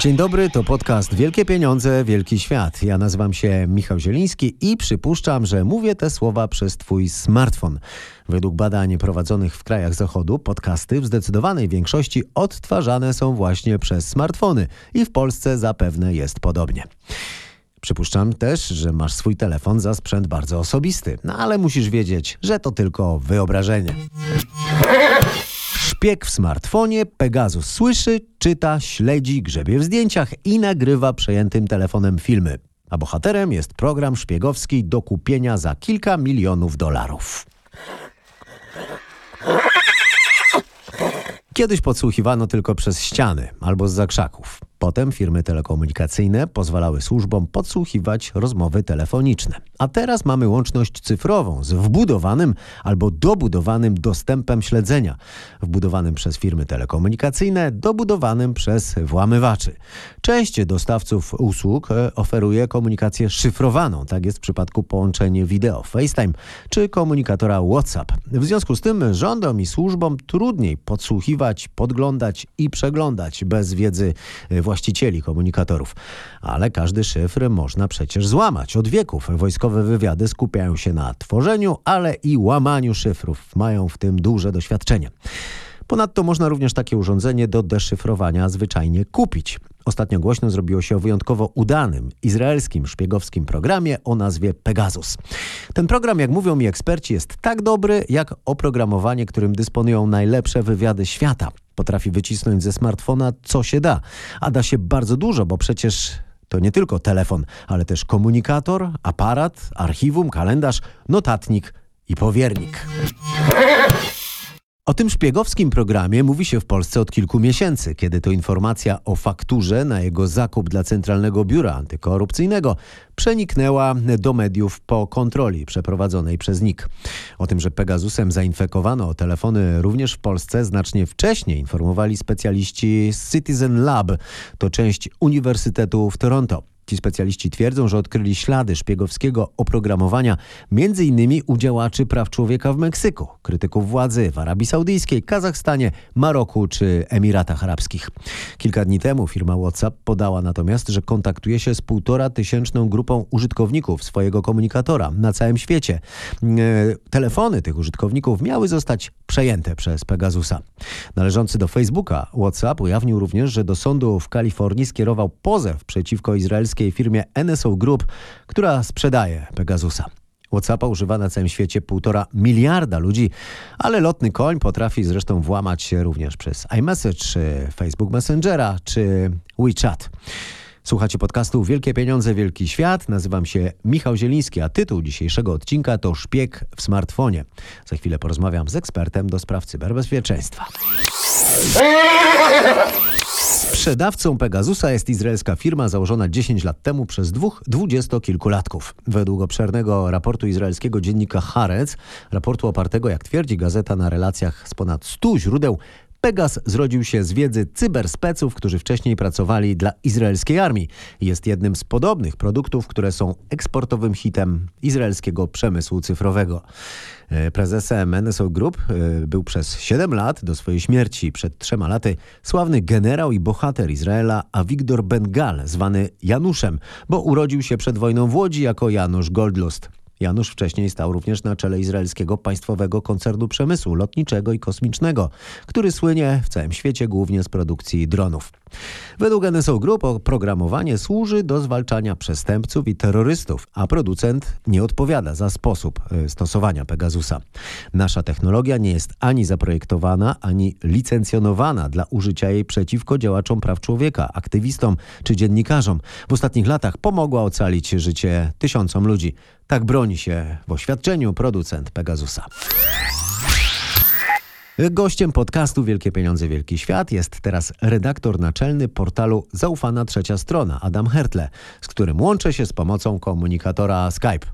Dzień dobry, to podcast Wielkie Pieniądze, Wielki Świat. Ja nazywam się Michał Zieliński i przypuszczam, że mówię te słowa przez Twój smartfon. Według badań prowadzonych w krajach Zachodu, podcasty w zdecydowanej większości odtwarzane są właśnie przez smartfony i w Polsce zapewne jest podobnie. Przypuszczam też, że masz swój telefon za sprzęt bardzo osobisty, no ale musisz wiedzieć, że to tylko wyobrażenie. Szpieg w smartfonie, Pegasus słyszy, czyta, śledzi, grzebie w zdjęciach i nagrywa przejętym telefonem filmy. A bohaterem jest program szpiegowski do kupienia za kilka milionów dolarów. Kiedyś podsłuchiwano tylko przez ściany albo z zakrzaków. Potem firmy telekomunikacyjne pozwalały służbom podsłuchiwać rozmowy telefoniczne. A teraz mamy łączność cyfrową z wbudowanym albo dobudowanym dostępem śledzenia, wbudowanym przez firmy telekomunikacyjne, dobudowanym przez włamywaczy. Część dostawców usług e, oferuje komunikację szyfrowaną, tak jest w przypadku połączenia wideo FaceTime czy komunikatora WhatsApp. W związku z tym rządom i służbom trudniej podsłuchiwać, podglądać i przeglądać bez wiedzy właścicieli komunikatorów. Ale każdy szyfr można przecież złamać. Od wieków wojskowe wywiady skupiają się na tworzeniu, ale i łamaniu szyfrów. Mają w tym duże doświadczenie. Ponadto można również takie urządzenie do deszyfrowania zwyczajnie kupić. Ostatnio głośno zrobiło się o wyjątkowo udanym izraelskim szpiegowskim programie o nazwie Pegasus. Ten program, jak mówią mi eksperci, jest tak dobry jak oprogramowanie, którym dysponują najlepsze wywiady świata. Potrafi wycisnąć ze smartfona co się da, a da się bardzo dużo, bo przecież to nie tylko telefon, ale też komunikator, aparat, archiwum, kalendarz, notatnik i powiernik. O tym szpiegowskim programie mówi się w Polsce od kilku miesięcy, kiedy to informacja o fakturze na jego zakup dla Centralnego Biura Antykorupcyjnego przeniknęła do mediów po kontroli przeprowadzonej przez NIK. O tym, że Pegasusem zainfekowano telefony również w Polsce znacznie wcześniej informowali specjaliści z Citizen Lab, to część Uniwersytetu w Toronto. Ci specjaliści twierdzą, że odkryli ślady szpiegowskiego oprogramowania m.in. u działaczy praw człowieka w Meksyku, krytyków władzy w Arabii Saudyjskiej, Kazachstanie, Maroku czy Emiratach Arabskich. Kilka dni temu firma WhatsApp podała natomiast, że kontaktuje się z półtora tysięczną grupą użytkowników swojego komunikatora na całym świecie. E, telefony tych użytkowników miały zostać przejęte przez Pegasusa. Należący do Facebooka WhatsApp ujawnił również, że do sądu w Kalifornii skierował pozew przeciwko izraelskiej firmie NSO Group, która sprzedaje Pegasusa. WhatsAppa używa na całym świecie półtora miliarda ludzi, ale lotny koń potrafi zresztą włamać się również przez iMessage, Facebook Messengera czy WeChat. Słuchacie podcastu Wielkie Pieniądze, Wielki Świat. Nazywam się Michał Zieliński, a tytuł dzisiejszego odcinka to Szpieg w smartfonie. Za chwilę porozmawiam z ekspertem do spraw cyberbezpieczeństwa. Sprzedawcą Pegasusa jest izraelska firma założona 10 lat temu przez dwóch dwudziestokilkulatków. Według obszernego raportu izraelskiego dziennika Haaretz, raportu opartego, jak twierdzi gazeta, na relacjach z ponad 100 źródeł, Pegas zrodził się z wiedzy cyberspeców, którzy wcześniej pracowali dla izraelskiej armii. Jest jednym z podobnych produktów, które są eksportowym hitem izraelskiego przemysłu cyfrowego. E, prezesem NSO Group e, był przez 7 lat do swojej śmierci przed trzema laty sławny generał i bohater Izraela Avigdor Bengal, zwany Januszem, bo urodził się przed wojną w Łodzi jako Janusz Goldlust. Janusz wcześniej stał również na czele izraelskiego państwowego koncernu przemysłu lotniczego i kosmicznego, który słynie w całym świecie głównie z produkcji dronów. Według NSO Group oprogramowanie służy do zwalczania przestępców i terrorystów, a producent nie odpowiada za sposób e, stosowania Pegasusa. Nasza technologia nie jest ani zaprojektowana, ani licencjonowana dla użycia jej przeciwko działaczom praw człowieka, aktywistom czy dziennikarzom. W ostatnich latach pomogła ocalić życie tysiącom ludzi. Tak broni się w oświadczeniu producent Pegasusa. Gościem podcastu Wielkie Pieniądze, Wielki Świat jest teraz redaktor naczelny portalu Zaufana Trzecia Strona, Adam Hertle, z którym łączę się z pomocą komunikatora Skype.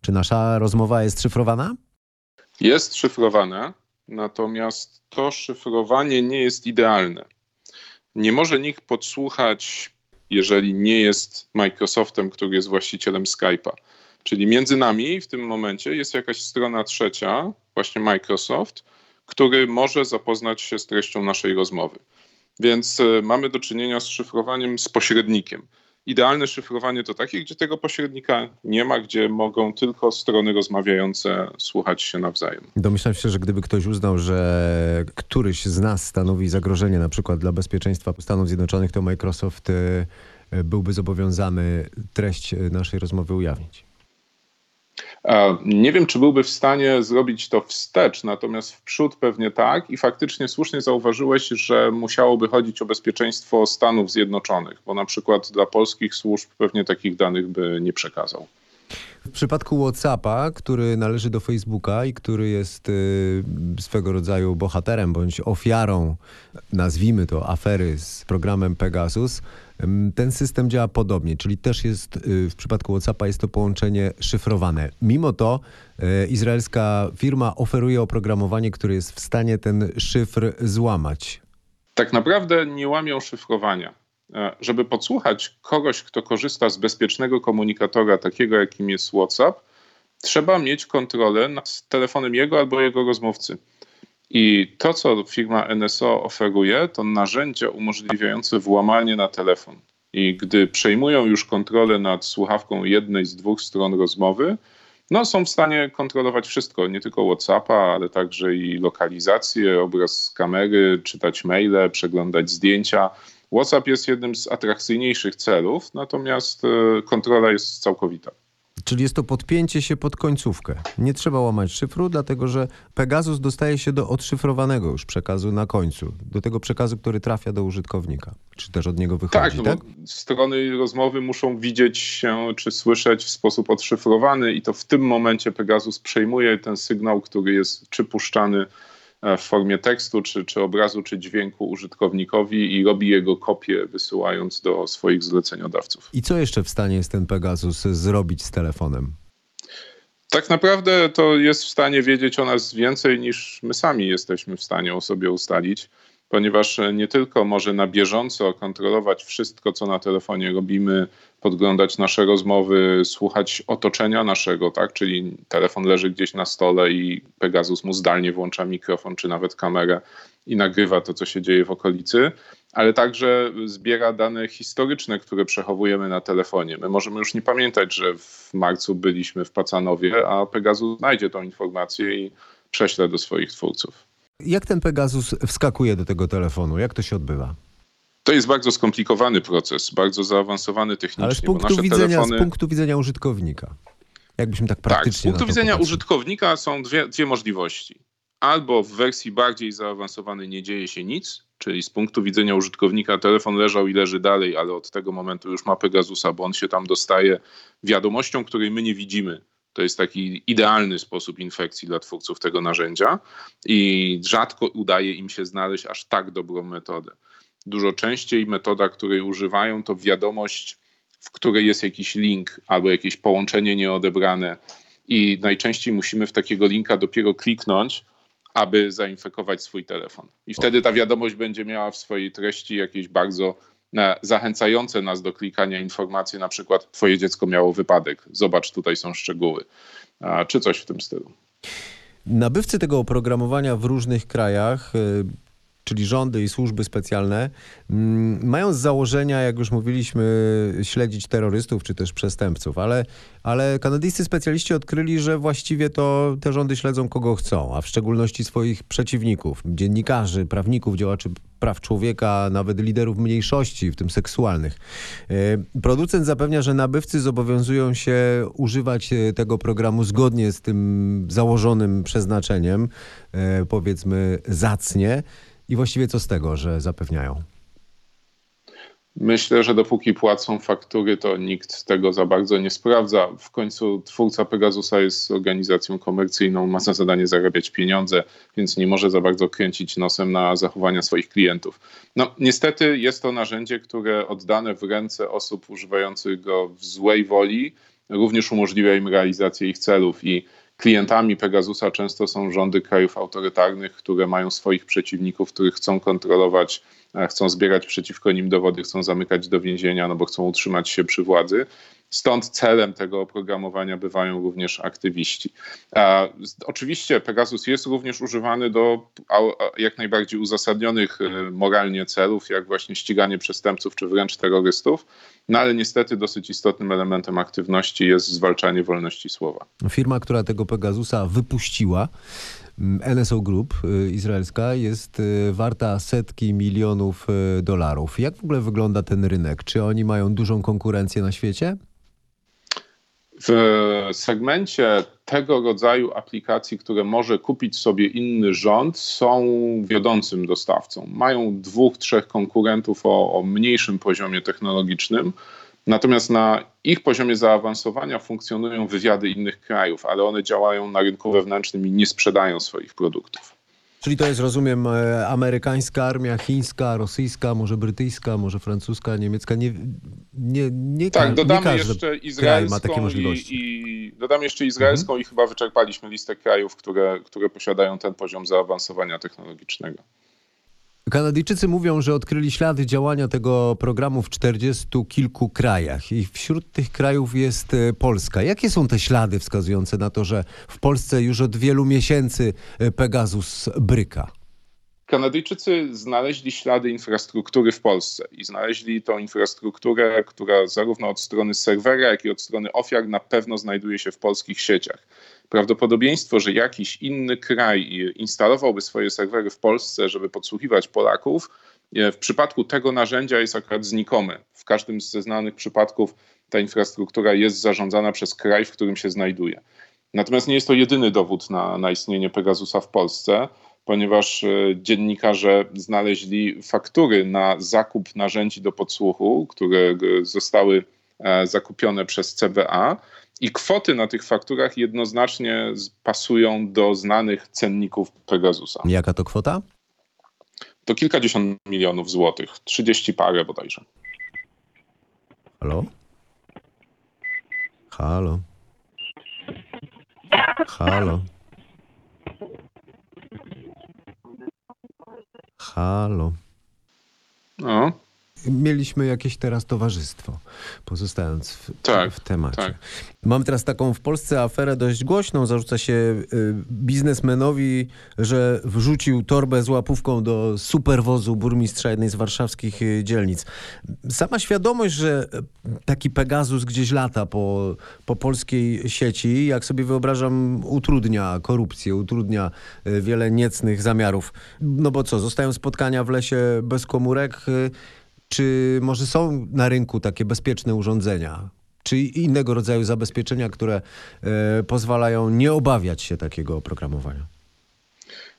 Czy nasza rozmowa jest szyfrowana? Jest szyfrowana, natomiast to szyfrowanie nie jest idealne. Nie może nikt podsłuchać, jeżeli nie jest Microsoftem, który jest właścicielem Skype'a. Czyli między nami w tym momencie jest jakaś strona trzecia, właśnie Microsoft, który może zapoznać się z treścią naszej rozmowy. Więc e, mamy do czynienia z szyfrowaniem z pośrednikiem. Idealne szyfrowanie to takie, gdzie tego pośrednika nie ma, gdzie mogą tylko strony rozmawiające słuchać się nawzajem. Domyślam się, że gdyby ktoś uznał, że któryś z nas stanowi zagrożenie na przykład dla bezpieczeństwa Stanów Zjednoczonych, to Microsoft e, byłby zobowiązany treść naszej rozmowy ujawnić. Nie wiem, czy byłby w stanie zrobić to wstecz, natomiast w przód pewnie tak. I faktycznie słusznie zauważyłeś, że musiałoby chodzić o bezpieczeństwo Stanów Zjednoczonych, bo na przykład dla polskich służb pewnie takich danych by nie przekazał. W przypadku WhatsAppa, który należy do Facebooka i który jest y, swego rodzaju bohaterem bądź ofiarą, nazwijmy to, afery z programem Pegasus, ten system działa podobnie, czyli też jest y, w przypadku WhatsAppa jest to połączenie szyfrowane. Mimo to y, izraelska firma oferuje oprogramowanie, które jest w stanie ten szyfr złamać. Tak naprawdę nie łamią szyfrowania. E, żeby podsłuchać kogoś, kto korzysta z bezpiecznego komunikatora, takiego jakim jest WhatsApp, trzeba mieć kontrolę nad telefonem jego albo jego rozmówcy. I to, co firma NSO oferuje, to narzędzia umożliwiające włamanie na telefon. I gdy przejmują już kontrolę nad słuchawką jednej z dwóch stron rozmowy, no, są w stanie kontrolować wszystko, nie tylko WhatsAppa, ale także i lokalizację, obraz z kamery, czytać maile, przeglądać zdjęcia. WhatsApp jest jednym z atrakcyjniejszych celów, natomiast e, kontrola jest całkowita. Czyli jest to podpięcie się pod końcówkę. Nie trzeba łamać szyfru, dlatego że Pegasus dostaje się do odszyfrowanego już przekazu na końcu, do tego przekazu, który trafia do użytkownika, czy też od niego wychodzi. Tak, no tak? strony rozmowy muszą widzieć się czy słyszeć w sposób odszyfrowany i to w tym momencie Pegasus przejmuje ten sygnał, który jest czy puszczany w formie tekstu, czy, czy obrazu, czy dźwięku użytkownikowi i robi jego kopię, wysyłając do swoich zleceniodawców. I co jeszcze w stanie jest ten Pegasus zrobić z telefonem? Tak naprawdę to jest w stanie wiedzieć o nas więcej niż my sami jesteśmy w stanie o sobie ustalić ponieważ nie tylko może na bieżąco kontrolować wszystko, co na telefonie robimy, podglądać nasze rozmowy, słuchać otoczenia naszego, tak? Czyli telefon leży gdzieś na stole i Pegasus mu zdalnie włącza mikrofon czy nawet kamerę i nagrywa to, co się dzieje w okolicy, ale także zbiera dane historyczne, które przechowujemy na telefonie. My możemy już nie pamiętać, że w marcu byliśmy w Pacanowie, a Pegasus znajdzie tą informację i prześle do swoich twórców. Jak ten Pegasus wskakuje do tego telefonu? Jak to się odbywa? To jest bardzo skomplikowany proces, bardzo zaawansowany technicznie. Ale z punktu, widzenia, telefony... z punktu widzenia użytkownika. Jakbyśmy tak praktycznie. Tak, z punktu widzenia popatrzyli. użytkownika są dwie, dwie możliwości. Albo w wersji bardziej zaawansowanej nie dzieje się nic, czyli z punktu widzenia użytkownika telefon leżał i leży dalej, ale od tego momentu już ma Pegasusa, bo on się tam dostaje wiadomością, której my nie widzimy to jest taki idealny sposób infekcji dla twórców tego narzędzia i rzadko udaje im się znaleźć aż tak dobrą metodę. Dużo częściej metoda, której używają, to wiadomość, w której jest jakiś link albo jakieś połączenie nieodebrane, i najczęściej musimy w takiego linka dopiero kliknąć, aby zainfekować swój telefon. I wtedy ta wiadomość będzie miała w swojej treści jakieś bardzo zachęcające nas do klikania informacji, na przykład twoje dziecko miało wypadek, zobacz tutaj są szczegóły, czy coś w tym stylu. Nabywcy tego oprogramowania w różnych krajach y, czyli rządy i służby specjalne, mm, mają z założenia, jak już mówiliśmy, śledzić terrorystów czy też przestępców, ale, ale kanadyjscy specjaliści odkryli, że właściwie to te rządy śledzą kogo chcą, a w szczególności swoich przeciwników, dziennikarzy, prawników, działaczy praw człowieka, nawet liderów mniejszości, w tym seksualnych. E, producent zapewnia, że nabywcy zobowiązują się używać e, tego programu zgodnie z tym założonym przeznaczeniem, e, powiedzmy zacnie. I właściwie co z tego, że zapewniają? Myślę, że dopóki płacą faktury, to nikt tego za bardzo nie sprawdza. W końcu twórca Pegasusa jest organizacją komercyjną, ma za zadanie zarabiać pieniądze, więc nie może za bardzo kręcić nosem na zachowania swoich klientów. No, niestety jest to narzędzie, które oddane w ręce osób używających go w złej woli również umożliwia im realizację ich celów i Klientami Pegasusa często są rządy krajów autorytarnych, które mają swoich przeciwników, których chcą kontrolować chcą zbierać przeciwko nim dowody, chcą zamykać do więzienia, no bo chcą utrzymać się przy władzy. Stąd celem tego oprogramowania bywają również aktywiści. Oczywiście Pegasus jest również używany do jak najbardziej uzasadnionych e, moralnie celów, jak właśnie ściganie przestępców czy wręcz terrorystów, no ale niestety dosyć istotnym elementem aktywności jest zwalczanie wolności słowa. Firma, która tego Pegasusa wypuściła, mm, NSO Group y, izraelska jest y, warta setki milionów y, dolarów. Jak w ogóle wygląda ten rynek? Czy oni mają dużą konkurencję na świecie? W segmencie tego rodzaju aplikacji, które może kupić sobie inny rząd, są wiodącym dostawcą. Mają dwóch, trzech konkurentów o, o mniejszym poziomie technologicznym. Natomiast na ich poziomie zaawansowania funkcjonują wywiady innych krajów, ale one działają na rynku wewnętrznym i nie sprzedają swoich produktów. Czyli to jest, rozumiem, e, amerykańska armia, chińska, rosyjska, może brytyjska, może francuska, niemiecka. Nie, nie, nie, tak, dodamy nie jeszcze izraelską i, i, dodamy jeszcze izraelską mhm. i chyba wyczerpaliśmy listę krajów, które, które posiadają ten poziom zaawansowania technologicznego. Kanadyjczycy mówią, że odkryli ślady działania tego programu w czterdziestu kilku krajach i wśród tych krajów jest e, Polska. Jakie są te ślady wskazujące na to, że w Polsce już od wielu miesięcy e, Pegasus bryka? Kanadyjczycy znaleźli ślady infrastruktury w Polsce i znaleźli tą infrastrukturę, która zarówno od strony serwera, jak i od strony ofiar na pewno znajduje się w polskich sieciach. Prawdopodobieństwo, że jakiś inny kraj instalowałby swoje serwery w Polsce, żeby podsłuchiwać Polaków, e, w przypadku tego narzędzia jest akurat znikome. W każdym ze znanych przypadków ta infrastruktura jest zarządzana przez kraj, w którym się znajduje. Natomiast nie jest to jedyny dowód na, na istnienie Pegasusa w Polsce ponieważ e, dziennikarze znaleźli faktury na zakup narzędzi do podsłuchu, które zostały e, zakupione przez CBA. I kwoty na tych fakturach jednoznacznie pasują do znanych cenników Pegasusa. Jaka to kwota? To kilkadziesiąt milionów złotych, trzydzieści parę bodajże. Halo? Halo? Halo? Halo. No. Mieliśmy jakieś teraz towarzystwo, pozostając w, tak, w temacie. Tak. Mam teraz taką w Polsce aferę dość głośną. Zarzuca się y, biznesmenowi, że wrzucił torbę z łapówką do superwozu burmistrza jednej z warszawskich y, dzielnic. Sama świadomość, że taki Pegasus gdzieś lata po, po polskiej sieci, jak sobie wyobrażam, utrudnia korupcję, utrudnia y, wiele niecnych zamiarów. No bo co, zostają spotkania w lesie bez komórek czy może są na rynku takie bezpieczne urządzenia, czy innego rodzaju zabezpieczenia, które e, pozwalają nie obawiać się takiego oprogramowania?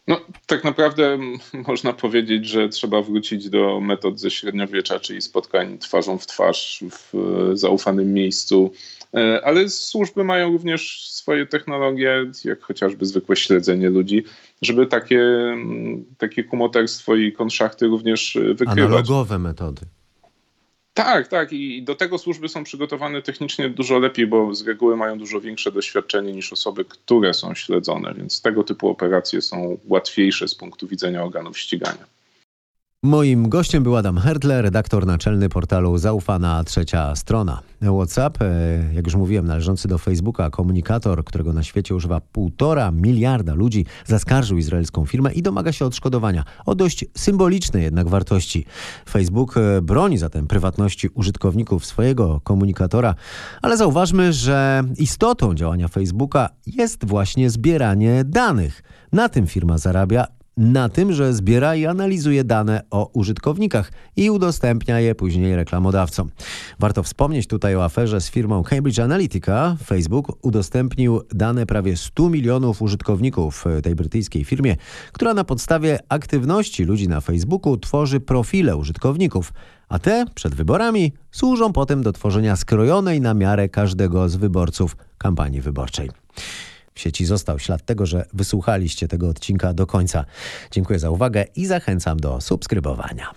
No, tak naprawdę można powiedzieć, że trzeba wrócić do metod ze średniowiecza, czyli spotkań twarzą w twarz w e, zaufanym miejscu. E, ale służby mają również swoje technologie, jak chociażby zwykłe śledzenie ludzi, żeby takie, takie kumoterstwo i konszachty również e, wykrywać. Analogowe metody. Tak, tak. I do tego służby są przygotowane technicznie dużo lepiej, bo z reguły mają dużo większe doświadczenie niż osoby, które są śledzone, więc tego typu operacje są łatwiejsze z punktu widzenia organów ścigania. Moim gościem był Adam Hertler, redaktor naczelny portalu Zaufana Trzecia Strona. WhatsApp, e, jak już mówiłem, należący do Facebooka, komunikator, którego na świecie używa półtora miliarda ludzi, zaskarżył izraelską firmę i domaga się odszkodowania o dość symbolicznej jednak wartości. Facebook e, broni zatem prywatności użytkowników swojego komunikatora, ale zauważmy, że istotą działania Facebooka jest właśnie zbieranie danych. Na tym firma zarabia na tym, że zbiera i analizuje dane o użytkownikach i udostępnia je później reklamodawcom. Warto wspomnieć tutaj o aferze z firmą Cambridge Analytica. Facebook udostępnił dane prawie 100 milionów użytkowników tej brytyjskiej firmie, która na podstawie aktywności ludzi na Facebooku tworzy profile użytkowników a te przed wyborami służą potem do tworzenia skrojonej na miarę każdego z wyborców kampanii wyborczej. W sieci został ślad tego, że wysłuchaliście tego odcinka do końca. Dziękuję za uwagę i zachęcam do subskrybowania.